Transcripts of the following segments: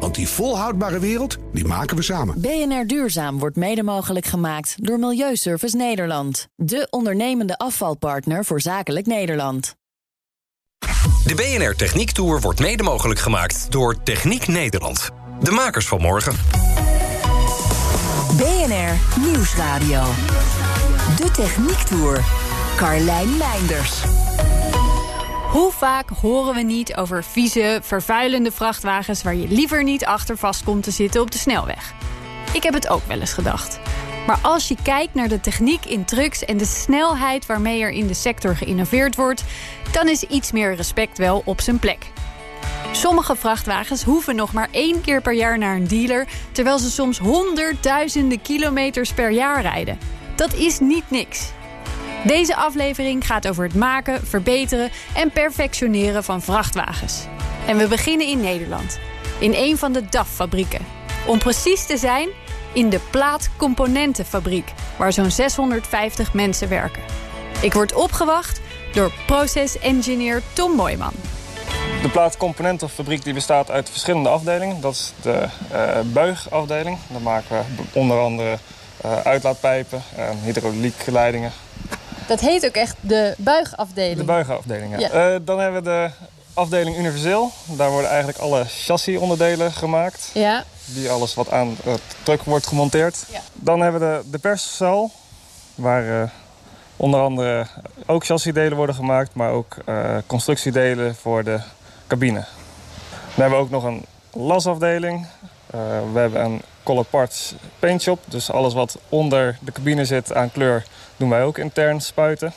Want die volhoudbare wereld, die maken we samen. BNR Duurzaam wordt mede mogelijk gemaakt door Milieuservice Nederland. De ondernemende afvalpartner voor zakelijk Nederland. De BNR Techniek Tour wordt mede mogelijk gemaakt door Techniek Nederland. De makers van morgen. BNR Nieuwsradio. De Techniek Tour. Carlijn Meinders. Hoe vaak horen we niet over vieze, vervuilende vrachtwagens... waar je liever niet achter vast komt te zitten op de snelweg? Ik heb het ook wel eens gedacht. Maar als je kijkt naar de techniek in trucks... en de snelheid waarmee er in de sector geïnnoveerd wordt... dan is iets meer respect wel op zijn plek. Sommige vrachtwagens hoeven nog maar één keer per jaar naar een dealer... terwijl ze soms honderdduizenden kilometers per jaar rijden. Dat is niet niks. Deze aflevering gaat over het maken, verbeteren en perfectioneren van vrachtwagens. En we beginnen in Nederland, in een van de DAF-fabrieken. Om precies te zijn, in de plaatcomponentenfabriek, waar zo'n 650 mensen werken. Ik word opgewacht door process-engineer Tom Mooijman. De plaatcomponentenfabriek die bestaat uit verschillende afdelingen. Dat is de uh, buigafdeling. Daar maken we onder andere uh, uitlaatpijpen en hydrauliekleidingen. Dat heet ook echt de buigafdeling? De buigafdeling, ja. ja. Uh, dan hebben we de afdeling universeel. Daar worden eigenlijk alle chassisonderdelen gemaakt. Ja. Die alles wat aan het truck wordt gemonteerd. Ja. Dan hebben we de, de perszaal. Waar onder andere ook chassisdelen worden gemaakt. Maar ook constructiedelen voor de cabine. Dan hebben we ook nog een lasafdeling. We hebben een color parts paint shop. Dus alles wat onder de cabine zit aan kleur doen wij ook intern spuiten.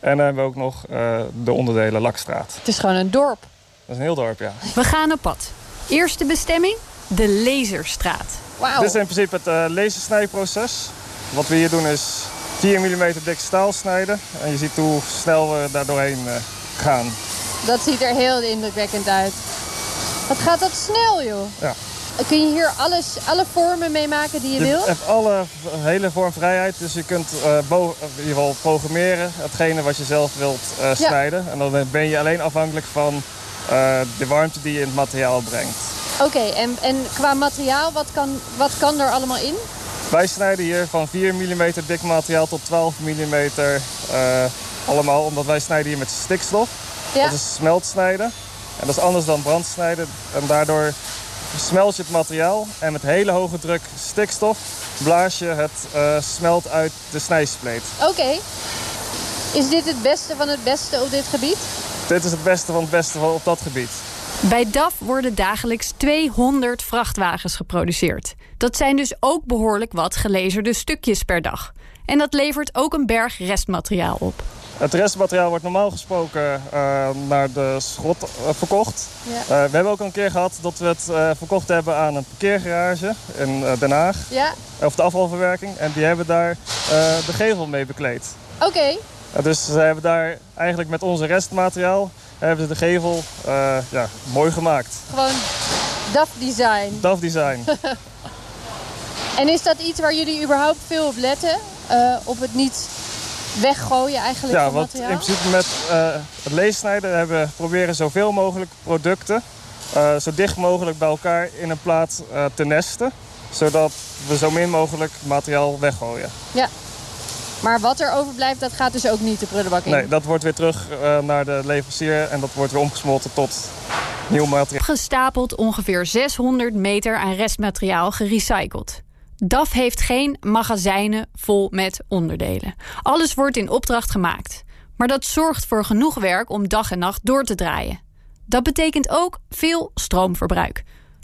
En dan hebben we ook nog uh, de onderdelen lakstraat. Het is gewoon een dorp. Dat is een heel dorp, ja. We gaan op pad. Eerste bestemming, de laserstraat. Wauw. Dit is in principe het uh, lasersnijproces. Wat we hier doen is 4 mm dik staal snijden. En je ziet hoe snel we daar doorheen gaan. Dat ziet er heel indrukwekkend uit. Wat gaat dat snel, joh. Ja. Kun je hier alles, alle vormen mee maken die je, je wil? hebt alle hele vormvrijheid. Dus je kunt uh, in ieder geval programmeren hetgene wat je zelf wilt uh, snijden. Ja. En dan ben je alleen afhankelijk van uh, de warmte die je in het materiaal brengt. Oké, okay, en, en qua materiaal, wat kan, wat kan er allemaal in? Wij snijden hier van 4 mm dik materiaal tot 12 mm allemaal. Omdat wij snijden hier met stikstof. Ja. Dat is smeltsnijden. En dat is anders dan brandsnijden. En daardoor smelt je het materiaal en met hele hoge druk stikstof blaas je het uh, smelt uit de snijspleet. Oké. Okay. Is dit het beste van het beste op dit gebied? Dit is het beste van het beste op dat gebied. Bij DAF worden dagelijks 200 vrachtwagens geproduceerd. Dat zijn dus ook behoorlijk wat gelezerde stukjes per dag. En dat levert ook een berg restmateriaal op. Het restmateriaal wordt normaal gesproken uh, naar de schot uh, verkocht. Ja. Uh, we hebben ook al een keer gehad dat we het verkocht hebben aan een parkeergarage in Den Haag. Ja. Of de afvalverwerking. En die hebben daar de gevel mee bekleed. Oké. Okay. dus ze hebben daar eigenlijk met onze restmateriaal hebben ze de gevel ja, mooi gemaakt. Gewoon DAF design. DAF design. en is dat iets waar jullie überhaupt veel op letten? op het niet weggooien eigenlijk ja, van want materiaal? in principe met uh, het leessnijden hebben we proberen zoveel mogelijk producten uh, zo dicht mogelijk bij elkaar in een plaat uh, te nesten. Zodat we zo min mogelijk materiaal weggooien. Ja. Maar wat er overblijft, dat gaat dus ook niet de prullenbak in? Nee, dat wordt weer terug naar de leverancier en dat wordt weer omgesmolten tot nieuw materiaal. Gestapeld ongeveer 600 meter aan restmateriaal gerecycled. DAF heeft geen magazijnen vol met onderdelen. Alles wordt in opdracht gemaakt. Maar dat zorgt voor genoeg werk om dag en nacht door te draaien. Dat betekent ook veel stroomverbruik.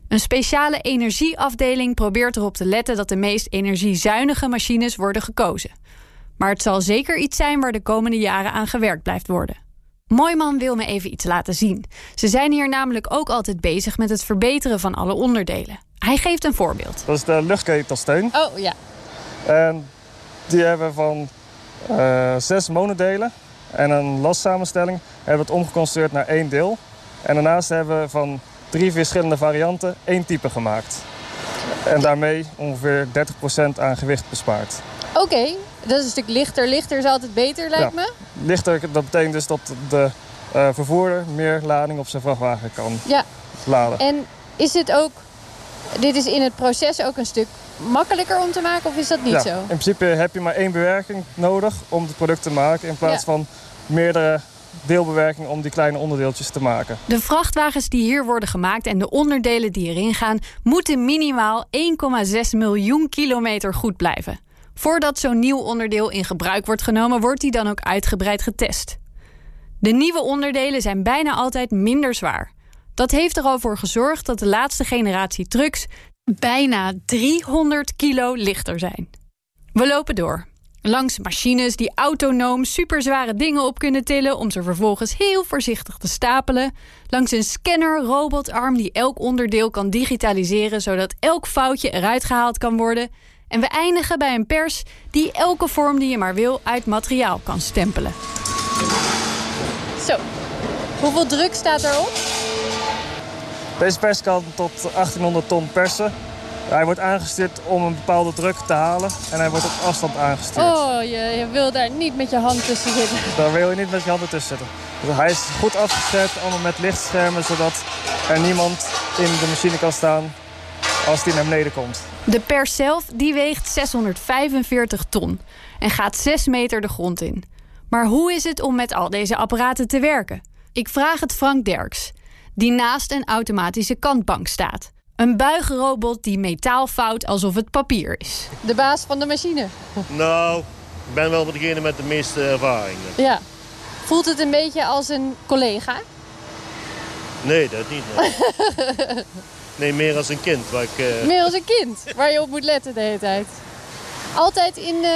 Een speciale energieafdeling probeert erop te letten dat de meest energiezuinige machines worden gekozen. Maar het zal zeker iets zijn waar de komende jaren aan gewerkt blijft worden. Mooiman wil me even iets laten zien. Ze zijn hier namelijk ook altijd bezig met het verbeteren van alle onderdelen. Hij geeft een voorbeeld. Dat is de luchtketelsteun. Oh ja. En die hebben we van uh, zes monodelen. en een lastsamenstelling hebben we het omgeconstrueerd naar één deel. En daarnaast hebben we van drie verschillende varianten één type gemaakt. En daarmee ongeveer 30% aan gewicht bespaard. Oké, dat is een stuk lichter. Lichter is altijd beter, lijkt me. Lichter, dat betekent dus dat de uh, vervoerder meer lading op zijn vrachtwagen kan ja. laden. En is dit ook, dit is in het proces ook een stuk makkelijker om te maken of is dat niet ja, zo? In principe heb je maar één bewerking nodig om het product te maken in plaats van meerdere deelbewerking om die kleine onderdeeltjes te maken. De vrachtwagens die hier worden gemaakt en de onderdelen die erin gaan... moeten minimaal 1,6 miljoen kilometer goed blijven. Voordat zo'n nieuw onderdeel in gebruik wordt genomen... wordt die dan ook uitgebreid getest. De nieuwe onderdelen zijn bijna altijd minder zwaar. Dat heeft er al voor gezorgd dat de laatste generatie trucks... bijna 300 kilo lichter zijn. We lopen door. Langs machines die autonoom superzware dingen op kunnen tillen om ze vervolgens heel voorzichtig te stapelen. Langs een scanner-robotarm die elk onderdeel kan digitaliseren zodat elk foutje eruit gehaald kan worden. En we eindigen bij een pers die elke vorm die je maar wil uit materiaal kan stempelen. Zo, hoeveel druk staat erop? Deze pers kan tot 1800 ton persen. Hij wordt aangestuurd om een bepaalde druk te halen en hij wordt op afstand aangestuurd. Oh, je, je wil daar niet met je hand tussen zitten. Daar wil je niet met je handen tussen zitten. Dus hij is goed afgeschermd, allemaal met lichtschermen, zodat er niemand in de machine kan staan als die naar beneden komt. De pers zelf die weegt 645 ton en gaat 6 meter de grond in. Maar hoe is het om met al deze apparaten te werken? Ik vraag het Frank Derks, die naast een automatische kantbank staat. Een buigrobot die metaal vouwt alsof het papier is. De baas van de machine. Nou, ik ben wel degene met de meeste ervaring. Ja. Voelt het een beetje als een collega? Nee, dat niet. Nee, meer als een kind. Waar ik, uh... Meer als een kind, waar je op moet letten de hele tijd. Altijd in, uh,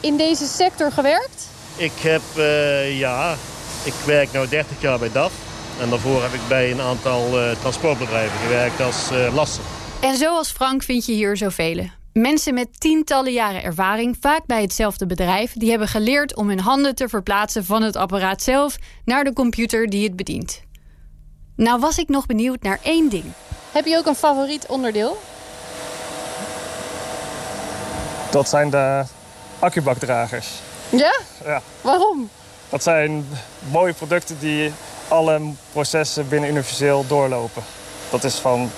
in deze sector gewerkt? Ik heb, uh, ja, ik werk nu 30 jaar bij DAF. En daarvoor heb ik bij een aantal uh, transportbedrijven gewerkt als uh, lasser. En zoals Frank vind je hier zoveel. Mensen met tientallen jaren ervaring, vaak bij hetzelfde bedrijf... die hebben geleerd om hun handen te verplaatsen van het apparaat zelf... naar de computer die het bedient. Nou was ik nog benieuwd naar één ding. Heb je ook een favoriet onderdeel? Dat zijn de accubakdragers. Ja? Ja. Waarom? Dat zijn mooie producten die alle processen binnen universeel doorlopen. Dat is van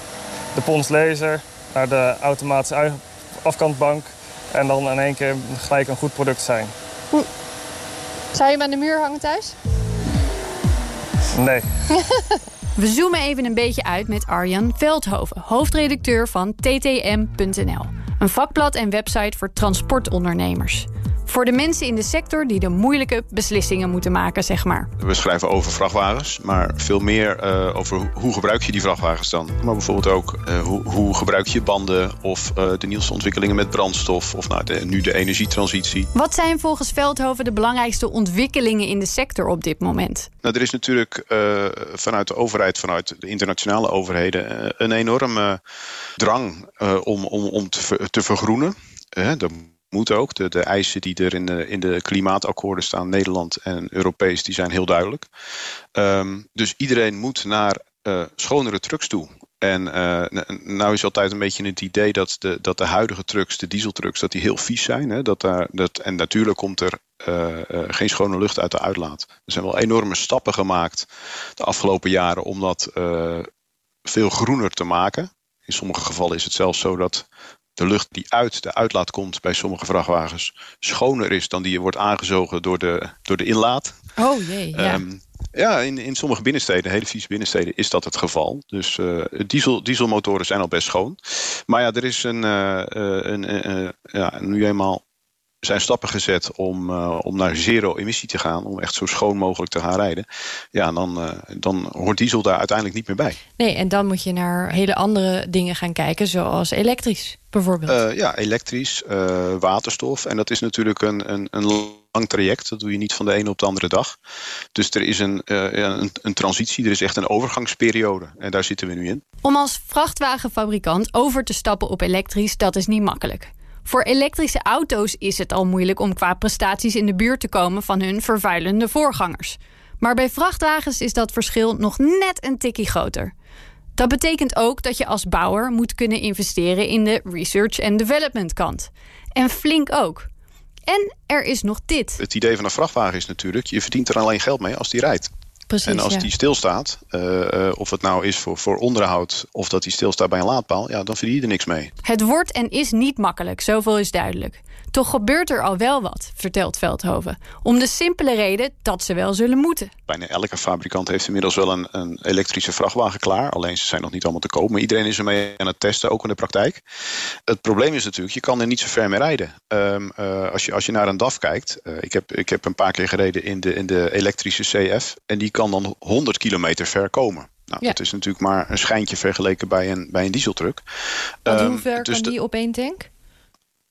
de Pons Laser naar de automatische afkantbank. En dan in één keer gelijk een goed product zijn. Zou je hem aan de muur hangen thuis? Nee. We zoomen even een beetje uit met Arjan Veldhoven, hoofdredacteur van ttm.nl. Een vakblad en website voor transportondernemers. Voor de mensen in de sector die de moeilijke beslissingen moeten maken, zeg maar. We schrijven over vrachtwagens, maar veel meer uh, over hoe gebruik je die vrachtwagens dan. Maar bijvoorbeeld ook uh, hoe, hoe, gebruik je banden of uh, de nieuwste ontwikkelingen met brandstof of nou, de, nu de energietransitie. Wat zijn volgens Veldhoven de belangrijkste ontwikkelingen in de sector op dit moment? Nou, er is natuurlijk vanuit de overheid, vanuit de internationale overheden, een enorme drang om, om, om te, ver, te vergroenen. Moet ook. De, de eisen die er in de, in de klimaatakkoorden staan, Nederland en Europees, die zijn heel duidelijk. Um, dus iedereen moet naar uh, schonere trucks toe. En uh, nou is altijd een beetje het idee dat de, dat de huidige trucks, de dieseltrucks, dat die heel vies zijn. Hè? Dat daar, dat, en natuurlijk komt er uh, geen schone lucht uit de uitlaat. Er zijn wel enorme stappen gemaakt de afgelopen jaren om dat veel groener te maken. In sommige gevallen is het zelfs zo dat de lucht die uit de uitlaat komt bij sommige vrachtwagens schoner is dan die wordt aangezogen door de, door de inlaat. Oh jee, ja. Um, ja, in, in sommige binnensteden, hele vieze binnensteden, is dat het geval. Dus uh, diesel, dieselmotoren zijn al best schoon. Maar ja, er is een, uh, een, een ja, nu eenmaal zijn stappen gezet om, uh, om naar zero emissie te gaan, om echt zo schoon mogelijk te gaan rijden. Ja, dan, uh, dan hoort diesel daar uiteindelijk niet meer bij. Nee, en dan moet je naar hele andere dingen gaan kijken, zoals elektrisch bijvoorbeeld. Uh, ja, elektrisch, waterstof. En dat is natuurlijk een, een, een lang traject. Dat doe je niet van de ene op de andere dag. Dus er is een, een, een transitie, er is echt een overgangsperiode. En daar zitten we nu in. Om als vrachtwagenfabrikant over te stappen op elektrisch, dat is niet makkelijk. Voor elektrische auto's is het al moeilijk om qua prestaties in de buurt te komen van hun vervuilende voorgangers. Maar bij vrachtwagens is dat verschil nog net een tikkie groter. Dat betekent ook dat je als bouwer moet kunnen investeren in de research en development kant. En flink ook. En er is nog dit. Het idee van een vrachtwagen is natuurlijk, je verdient er alleen geld mee als die rijdt. Precies, en als ja. die stilstaat, uh, of het nou is voor, voor onderhoud of dat die stilstaat bij een laadpaal, ja, dan verdien je er niks mee. Het wordt en is niet makkelijk, zoveel is duidelijk. Toch gebeurt er al wel wat, vertelt Veldhoven. Om de simpele reden dat ze wel zullen moeten. Bijna elke fabrikant heeft inmiddels wel een, een elektrische vrachtwagen klaar. Alleen ze zijn nog niet allemaal te koop. Maar iedereen is ermee aan het testen, ook in de praktijk. Het probleem is natuurlijk, je kan er niet zo ver mee rijden. Um, uh, als, je, als je naar een DAF kijkt. Ik, heb, ik heb een paar keer gereden in de, in de elektrische CF. En die kan dan 100 kilometer ver komen. Nou, ja. dat is natuurlijk maar een schijntje vergeleken bij een, bij een dieseltruck. Want um, hoe ver dus kan die op één tank?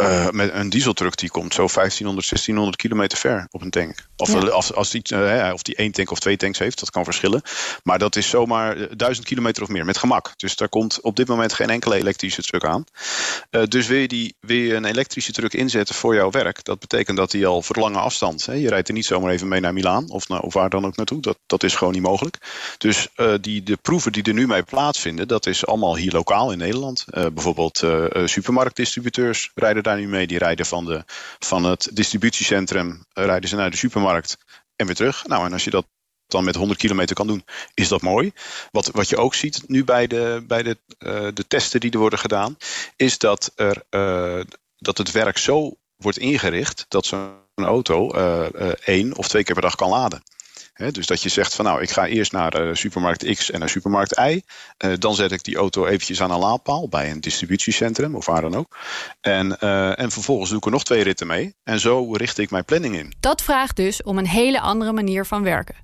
Uh, met een dieseltruck die komt zo 1500, 1600 kilometer ver op een tank. Of, ja. als, als die, uh, of die één tank of twee tanks heeft, dat kan verschillen. Maar dat is zomaar duizend kilometer of meer met gemak. Dus daar komt op dit moment geen enkele elektrische truck aan. Uh, dus wil je, die, wil je een elektrische truck inzetten voor jouw werk, dat betekent dat die al voor lange afstand. Hè, je rijdt er niet zomaar even mee naar Milaan of, of waar dan ook naartoe. Dat, dat is gewoon niet mogelijk. Dus die, de proeven die er nu mee plaatsvinden, dat is allemaal hier lokaal in Nederland. bijvoorbeeld supermarktdistributeurs rijden daar nu mee. Die rijden van, de, van het distributiecentrum rijden ze naar de supermarkt en weer terug. Nou, en als je dat dan met 100 kilometer kan doen, is dat mooi. Wat, wat je ook ziet nu bij de, bij de, uh, de testen die er worden gedaan, is dat, er, uh, dat het werk zo wordt ingericht dat zo'n auto één of twee keer per dag kan laden. Dus dat je zegt van nou, ik ga eerst naar uh, supermarkt X en naar supermarkt Y. Uh, dan zet ik die auto eventjes aan een laadpaal bij een distributiecentrum of waar dan ook. En, uh, en vervolgens doe ik er nog twee ritten mee. En zo richt ik mijn planning in. Dat vraagt dus om een hele andere manier van werken.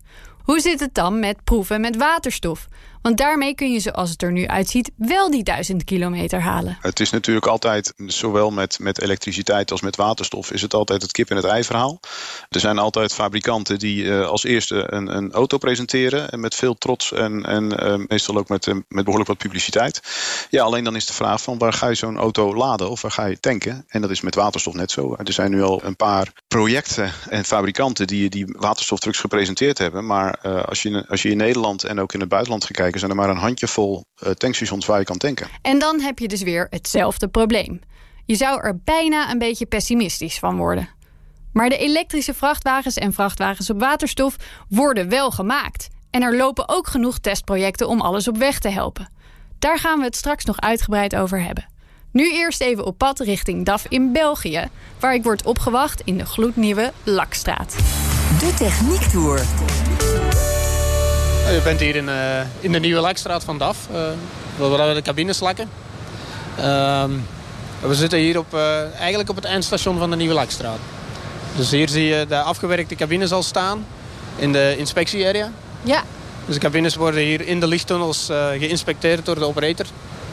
Hoe zit het dan met proeven met waterstof? Want daarmee kun je, zoals het er nu uitziet, wel die duizend kilometer halen. Het is natuurlijk altijd, zowel met, met elektriciteit als met waterstof, is het altijd het kip en het ei verhaal. Er zijn altijd fabrikanten die uh, als eerste een, een auto presenteren. En met veel trots en, en uh, meestal ook met, met behoorlijk wat publiciteit. Ja, alleen dan is de vraag van waar ga je zo'n auto laden of waar ga je tanken? En dat is met waterstof net zo. Er zijn nu al een paar projecten en fabrikanten die, die waterstoftrucks gepresenteerd hebben. Maar als, je, als je in Nederland en ook in het buitenland gaat zijn er maar een handjevol uh, tankstations waar je kan tanken. En dan heb je dus weer hetzelfde probleem. Je zou er bijna een beetje pessimistisch van worden. Maar de elektrische vrachtwagens en vrachtwagens op waterstof worden wel gemaakt. En er lopen ook genoeg testprojecten om alles op weg te helpen. Daar gaan we het straks nog uitgebreid over hebben. Nu eerst even op pad richting DAF in België, waar ik word opgewacht in de gloednieuwe Lakstraat. De Techniek Tour. Je bent hier in, uh, in de nieuwe Lekstraat van DAF, waar we de cabines lakken. Uh, we zitten hier op, uh, eigenlijk op het eindstation van de nieuwe Lekstraat. Dus hier zie je de afgewerkte cabines al staan in de inspectie-area. Ja. Dus de cabines worden hier in de lichttunnels uh, geïnspecteerd door de operator.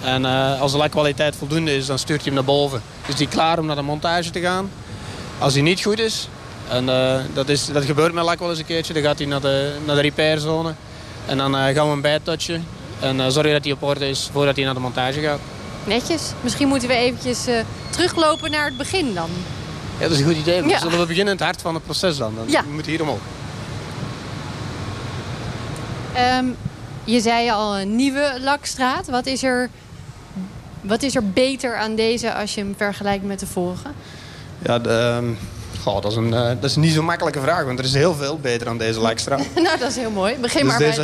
En uh, als de lakkwaliteit voldoende is, dan stuurt hij hem naar boven. Is die klaar om naar de montage te gaan. Als die niet goed is, en uh, dat, is, dat gebeurt met lak wel eens een keertje, dan gaat hij naar de, naar de repairzone. En dan uh, gaan we hem bijtouchen en uh, zorgen dat hij op orde is voordat hij naar de montage gaat. Netjes. Misschien moeten we eventjes teruglopen naar het begin dan. Ja, dat is een goed idee. Dan ja. zullen we beginnen in het hart van het proces dan. dan ja. We moeten hier omhoog. Um, je zei al een nieuwe lakstraat. Wat is, er, wat is er beter aan deze als je hem vergelijkt met de vorige? Ja, de, um, dat, is een, uh, dat is niet zo'n makkelijke vraag. Want er is heel veel beter aan deze lakstraat. nou, dat is heel mooi. Begin dus maar bij het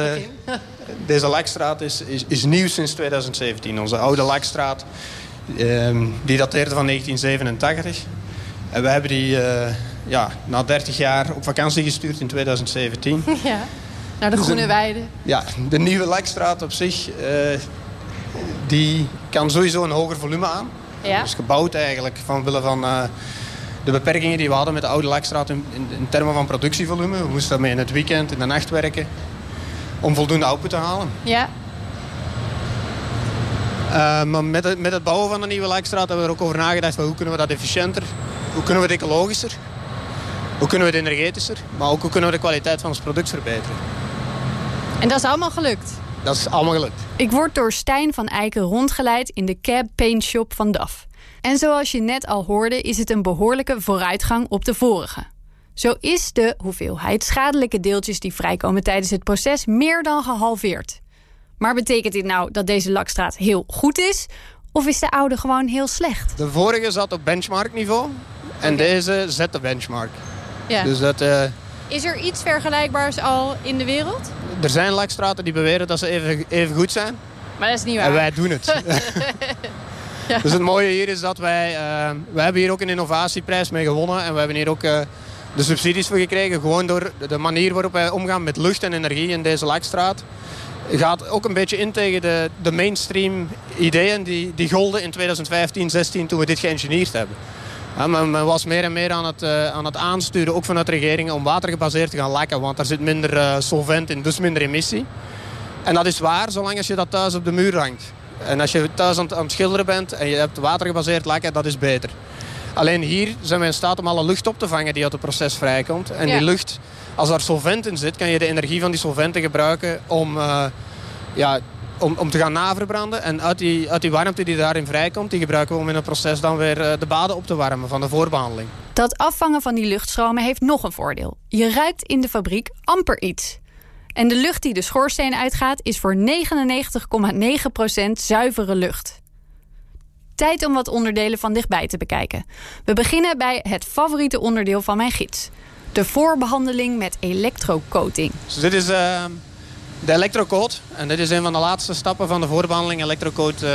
begin. deze lakstraat is, is, is nieuw sinds 2017. Onze oude lakstraat, um, die dateerde van 1987. En we hebben die uh, ja, na 30 jaar op vakantie gestuurd in 2017. ja. Naar de Groene Weide. Ja, de nieuwe Lekstraat op zich, uh, die kan sowieso een hoger volume aan. Ja. Dus gebouwd eigenlijk van uh, de beperkingen die we hadden met de oude Lekstraat in, in, in, termen van productievolume. We moesten daarmee in het weekend, in de nacht werken, om voldoende output te halen. Ja. Uh, maar met het, met het bouwen van de nieuwe Lekstraat hebben we er ook over nagedacht, van hoe kunnen we dat efficiënter, hoe kunnen we het ecologischer, hoe kunnen we het energetischer, maar ook hoe kunnen we de kwaliteit van ons product verbeteren. En dat is allemaal gelukt? Dat is allemaal gelukt. Ik word door Stijn van Eiken rondgeleid in de Cab Paint Shop van DAF. En zoals je net al hoorde, is het een behoorlijke vooruitgang op de vorige. Zo is de hoeveelheid schadelijke deeltjes die vrijkomen tijdens het proces meer dan gehalveerd. Maar betekent dit nou dat deze lakstraat heel goed is? Of is de oude gewoon heel slecht? De vorige zat op benchmarkniveau en deze zet de benchmark. Ja. Dus dat, uh, is er iets vergelijkbaars al in de wereld? Er zijn lakstraten die beweren dat ze even, even goed zijn. Maar dat is niet waar. En wij doen het. Dus het mooie hier is dat wij... Uh, hebben hier ook een innovatieprijs mee gewonnen. En we hebben hier ook uh, de subsidies voor gekregen. Gewoon door de manier waarop wij omgaan met lucht en energie in deze lakstraat. Gaat ook een beetje in tegen de, de mainstream ideeën die, die golden in 2015, 16 toen we dit geëngineerd hebben. Ja, men, was meer en meer aan het, uh, aan het aansturen, ook vanuit regeringen, om watergebaseerd te gaan lekken. Want daar zit minder solvent in, dus minder emissie. En dat is waar, zolang als je dat thuis op de muur hangt. En als je thuis aan, aan het schilderen bent en je hebt watergebaseerd lekken, dat is beter. Alleen hier zijn we in staat om alle lucht op te vangen die uit het proces vrijkomt. En Ja. die lucht, als daar solvent in zit, kan je de energie van die solventen gebruiken om, uh, ja, om, om te gaan naverbranden. En uit die, uit die warmte die daarin vrijkomt, die gebruiken we om in het proces dan weer uh, de baden op te warmen van de voorbehandeling. Dat afvangen van die luchtstromen heeft nog een voordeel. Je ruikt in de fabriek amper iets. En de lucht die de schoorsteen uitgaat is voor 99,9% zuivere lucht. Tijd om wat onderdelen van dichtbij te bekijken. We beginnen bij het favoriete onderdeel van mijn gids. De voorbehandeling met elektrocoating. Dus dit is uh, de elektrocoat. En dit is een van de laatste stappen van de voorbehandeling elektrocoat uh,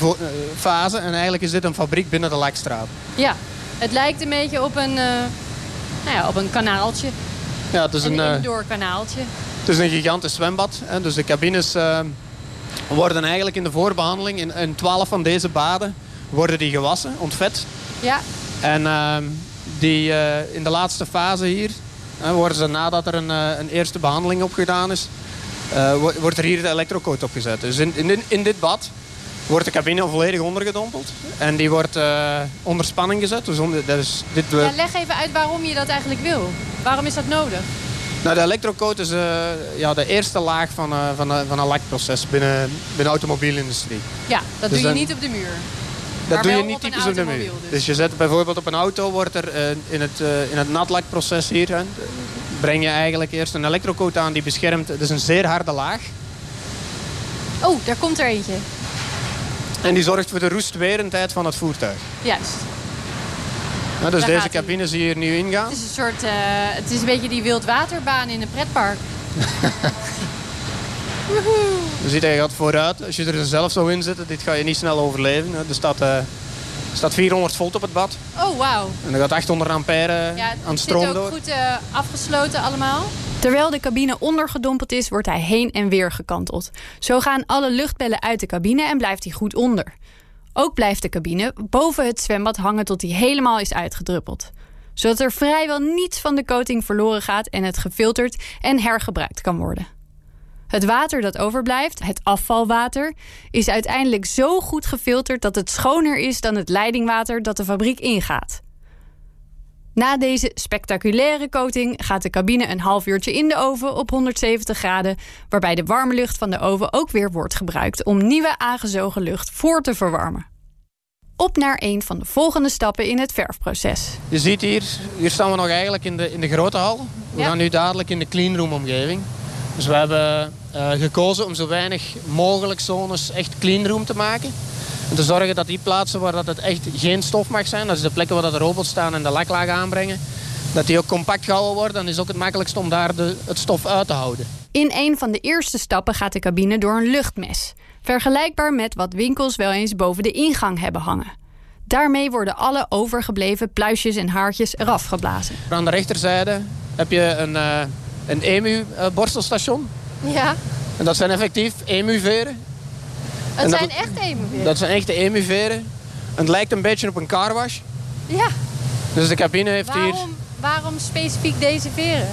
uh, fase. En eigenlijk is dit een fabriek binnen de Lekstraat. Ja, het lijkt een beetje op een, uh, nou ja, op een kanaaltje. Ja, het is een, een, indoor kanaaltje. Het is een gigantisch zwembad. Hè. Dus de cabines worden eigenlijk in de voorbehandeling... in, in 12 van deze baden worden die gewassen, ontvet. Ja. En ehm, die, uh, in de laatste fase hier uh, worden ze nadat er een, een eerste behandeling op gedaan is, wordt er hier de elektrocoat opgezet. Dus in, in, in, dit bad wordt de cabine volledig ondergedompeld en die wordt onder spanning gezet. Dus onder, dat is dit, ja, leg even uit waarom je dat eigenlijk wil. Waarom is dat nodig? Nou, de elektrocoat is ja, de eerste laag van, van, van een lekproces binnen, binnen de automobielindustrie. Ja, dat Dus doe je dan- niet op de muur. Dat doe je niet op typisch op de muur. dus. Dus je zet bijvoorbeeld op een auto, wordt er eh, in het, eh, in het natlakproces hier, hè, breng je eigenlijk eerst een elektrocoat aan die beschermt. Het is een zeer harde laag. Oh, daar komt er eentje. En die zorgt voor de roestwerendheid van het voertuig. Juist. Nou, dus Daar deze cabine zie je hier nu ingaan. Het is een soort, eh, het is een beetje die wildwaterbaan in een pretpark. Je ziet hij gaat vooruit. Als je er zelf zou in zitten, dit ga je niet snel overleven. Er staat, er staat 400 volt op het bad. Oh, wauw. En er gaat 800 ampère Ja, aan het stroom zit ook door. goed eh, afgesloten allemaal. Terwijl de cabine ondergedompeld is, wordt hij heen en weer gekanteld. Zo gaan alle luchtbellen uit de cabine en blijft hij goed onder. Ook blijft de cabine boven het zwembad hangen tot hij helemaal is uitgedruppeld. Zodat er vrijwel niets van de coating verloren gaat en het gefilterd en hergebruikt kan worden. Het water dat overblijft, het afvalwater, is uiteindelijk zo goed gefilterd dat het schoner is dan het leidingwater dat de fabriek ingaat. Na deze spectaculaire coating gaat de cabine een half uurtje in de oven op 170 graden, waarbij de warme lucht van de oven ook weer wordt gebruikt om nieuwe aangezogen lucht voor te verwarmen. Op naar een van de volgende stappen in het verfproces. Je ziet hier, hier staan we nog eigenlijk in de, in de grote hal. We Ja. gaan nu dadelijk in de cleanroom omgeving. Dus we hebben eh, gekozen om zo weinig mogelijk zones echt cleanroom te maken. En te zorgen dat die plaatsen waar dat het echt geen stof mag zijn, dat is de plekken waar dat de robots staan en de laklaag aanbrengen, dat die ook compact gehouden worden. Dan is het ook het makkelijkst om daar de, het stof uit te houden. In een van de eerste stappen gaat de cabine door een luchtmes. Vergelijkbaar met wat winkels wel eens boven de ingang hebben hangen. Daarmee worden alle overgebleven pluisjes en haartjes eraf geblazen. Aan de rechterzijde heb je een, eh, een emu-borstelstation. Ja, En dat zijn effectief emu-veren. Het dat- zijn echt evenveren. Dat zijn echte emu-veren. En Het lijkt een beetje op een carwash. Ja, Dus de cabine heeft hier... waarom, specifiek deze veren?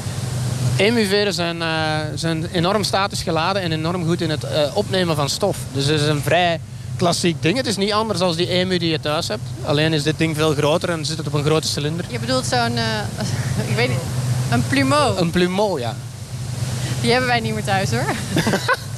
Emu-veren zijn, eh, zijn enorm statisch geladen en enorm goed in het eh, opnemen van stof. Dus het is een vrij klassiek ding. Het is niet anders dan die emu die je thuis hebt. Alleen is dit ding veel groter en zit het op een grote cilinder. Je bedoelt zo'n, eh, ik weet niet, een plumeau. Een plumeau, ja. Die hebben wij niet meer thuis hoor.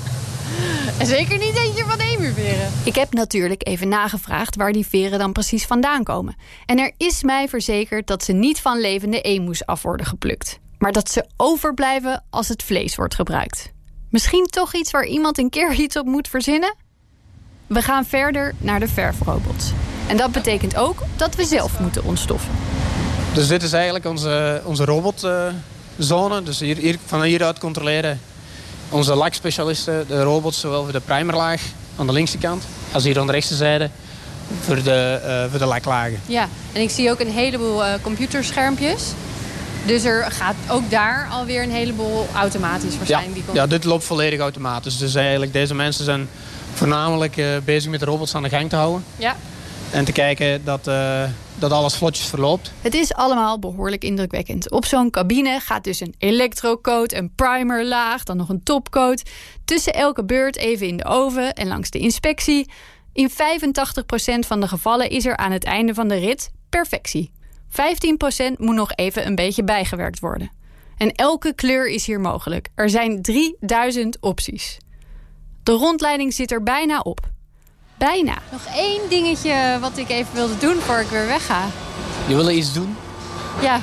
En zeker niet eentje van emuveren. Ik heb natuurlijk even nagevraagd waar die veren dan precies vandaan komen. En er is mij verzekerd dat ze niet van levende emus af worden geplukt. Maar dat ze overblijven als het vlees wordt gebruikt. Misschien toch iets waar iemand een keer iets op moet verzinnen? We gaan verder naar de verfrobots. En dat betekent ook dat we zelf moeten ontstoffen. Dus dit is eigenlijk onze, onze robotzone. dus hier, hier, van hieruit controleren onze lakspecialisten de robots, zowel voor de primerlaag aan de linkse kant als hier aan de rechtse zijde voor de, uh, voor de laklagen. Ja, en ik zie ook een heleboel uh, computerschermpjes. Dus er gaat ook daar alweer een heleboel automatisch waarschijnlijk. Ja, ja dit loopt volledig automatisch. Dus eigenlijk deze mensen zijn voornamelijk uh, bezig met de robots aan de gang te houden. Ja. En te kijken dat, uh, dat alles vlotjes verloopt. Het is allemaal behoorlijk indrukwekkend. Op zo'n cabine gaat dus een elektrocoat, een primerlaag, dan nog een topcoat. Tussen elke beurt even in de oven en langs de inspectie. In 85% van de gevallen is er aan het einde van de rit perfectie. 15% moet nog even een beetje bijgewerkt worden. En elke kleur is hier mogelijk. Er zijn 3000 opties. De rondleiding zit er bijna op. Bijna. Nog één dingetje wat ik even wilde doen voor ik weer wegga. Je wil iets doen? Ja.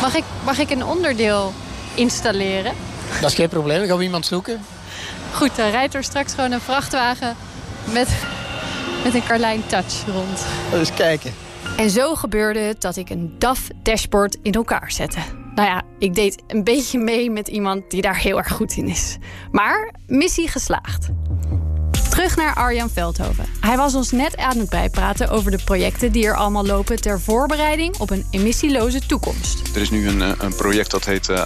Mag ik, mag ik een onderdeel installeren? Dat is geen probleem. Dan gaan we iemand zoeken. Goed, dan rijdt er straks gewoon een vrachtwagen met, met een Carlijn Touch rond. Eens kijken. En zo gebeurde het dat ik een DAF-dashboard in elkaar zette. Nou ja, ik deed een beetje mee met iemand die daar heel erg goed in is. Maar missie geslaagd. Terug naar Arjan Veldhoven. Hij was ons net aan het bijpraten over de projecten die er allemaal lopen ter voorbereiding op een emissieloze toekomst. Er is nu een, eh, een project dat heet uh,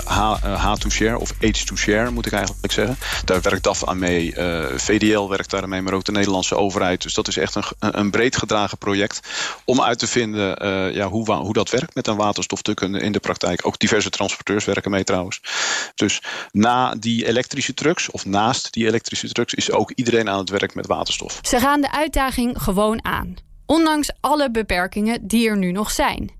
H2Share of H2Share moet ik eigenlijk zeggen. Daar werkt DAF aan mee, VDL werkt daar mee, maar ook de Nederlandse overheid. Dus dat is echt een, een breed gedragen project om uit te vinden ja, hoe, hoe dat werkt met een waterstoftuk in de praktijk. Ook diverse transporteurs werken mee trouwens. Dus na die elektrische trucks of naast die elektrische trucks is ook iedereen aan het werk met waterstof. Ze gaan de uitdaging gewoon aan. Ondanks alle beperkingen die er nu nog zijn.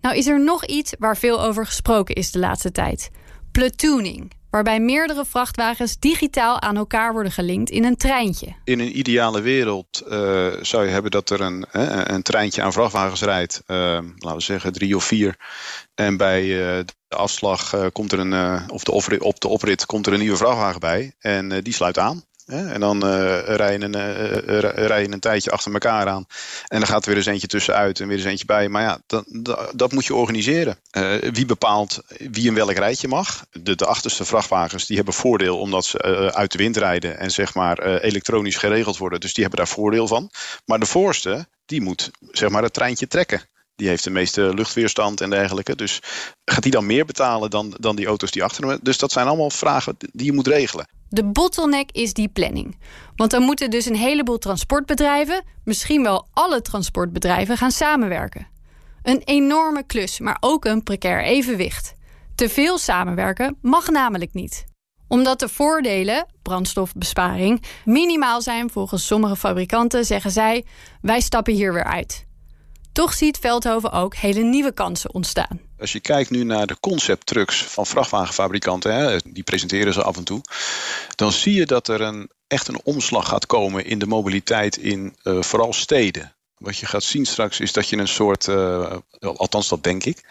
Nou is er nog iets waar veel over gesproken is de laatste tijd. Platooning. Waarbij meerdere vrachtwagens digitaal aan elkaar worden gelinkt in een treintje. In een ideale wereld uh, zou je hebben dat er een, een treintje aan vrachtwagens rijdt. Uh, laten we zeggen drie of vier. En bij de afslag komt er een, of de oprit, op de oprit komt er een nieuwe vrachtwagen bij. En die sluit aan. En dan uh, rij, je een, een tijdje achter elkaar aan. En dan gaat er weer eens eentje tussenuit en weer eens eentje bij. Maar ja, dat, dat, moet je organiseren. Uh, wie bepaalt wie in welk rijtje mag? De, de achterste vrachtwagens die hebben voordeel omdat ze uit de wind rijden en zeg maar elektronisch geregeld worden. Dus die hebben daar voordeel van. Maar de voorste, die moet zeg maar het treintje trekken. Die heeft de meeste luchtweerstand en dergelijke. Dus gaat die dan meer betalen dan, dan die auto's die achter hem? Dus dat zijn allemaal vragen die je moet regelen. De bottleneck is die planning. Want dan moeten dus een heleboel transportbedrijven, misschien wel alle transportbedrijven, gaan samenwerken. Een enorme klus, maar ook een precair evenwicht. Te veel samenwerken mag namelijk niet. Omdat de voordelen, brandstofbesparing, minimaal zijn volgens sommige fabrikanten, zeggen zij: wij stappen hier weer uit. Toch ziet Veldhoven ook hele nieuwe kansen ontstaan. Als je kijkt nu naar de concepttrucks van vrachtwagenfabrikanten, hè, die presenteren ze af en toe, dan zie je dat er een, echt een omslag gaat komen in de mobiliteit in uh, vooral steden. Wat je gaat zien straks is dat je een soort, uh, althans dat denk ik,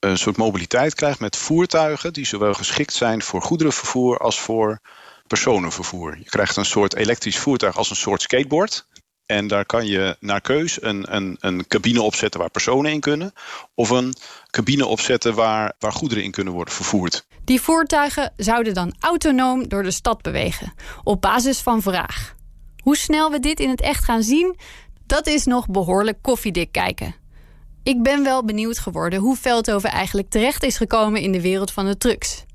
een soort mobiliteit krijgt met voertuigen die zowel geschikt zijn voor goederenvervoer als voor personenvervoer. Je krijgt een soort elektrisch voertuig als een soort skateboard. En daar kan je naar keus een, een, een cabine opzetten waar personen in kunnen. Of een cabine opzetten waar, waar goederen in kunnen worden vervoerd. Die voertuigen zouden dan autonoom door de stad bewegen. Op basis van vraag. Hoe snel we dit in het echt gaan zien, dat is nog behoorlijk koffiedik kijken. Ik ben wel benieuwd geworden hoe Veldhoven eigenlijk terecht is gekomen in de wereld van de trucks.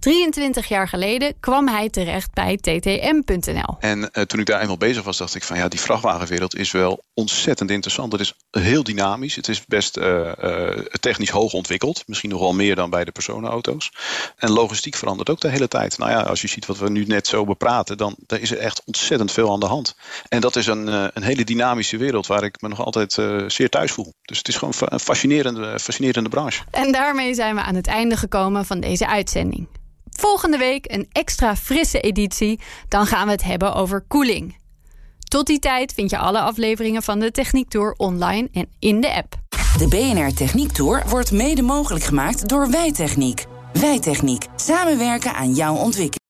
23 jaar geleden kwam hij terecht bij ttm.nl. En uh, toen ik daar eenmaal bezig was, dacht ik van ja, die vrachtwagenwereld is wel ontzettend interessant. Het is heel dynamisch. Het is best uh, uh, technisch hoog ontwikkeld. Misschien nog wel meer dan bij de personenauto's. En logistiek verandert ook de hele tijd. Nou ja, als je ziet wat we nu net zo bepraten, dan, dan is er echt ontzettend veel aan de hand. En dat is een, een hele dynamische wereld waar ik me nog altijd zeer thuis voel. Dus het is gewoon een fascinerende, fascinerende branche. En daarmee zijn we aan het einde gekomen van deze uitzending. Volgende week een extra frisse editie. Dan gaan we het hebben over koeling. Tot die tijd vind je alle afleveringen van de Techniek Tour online en in de app. De BNR Techniek Tour wordt mede mogelijk gemaakt door Wijtechniek. Wijtechniek. Samenwerken aan jouw ontwikkeling.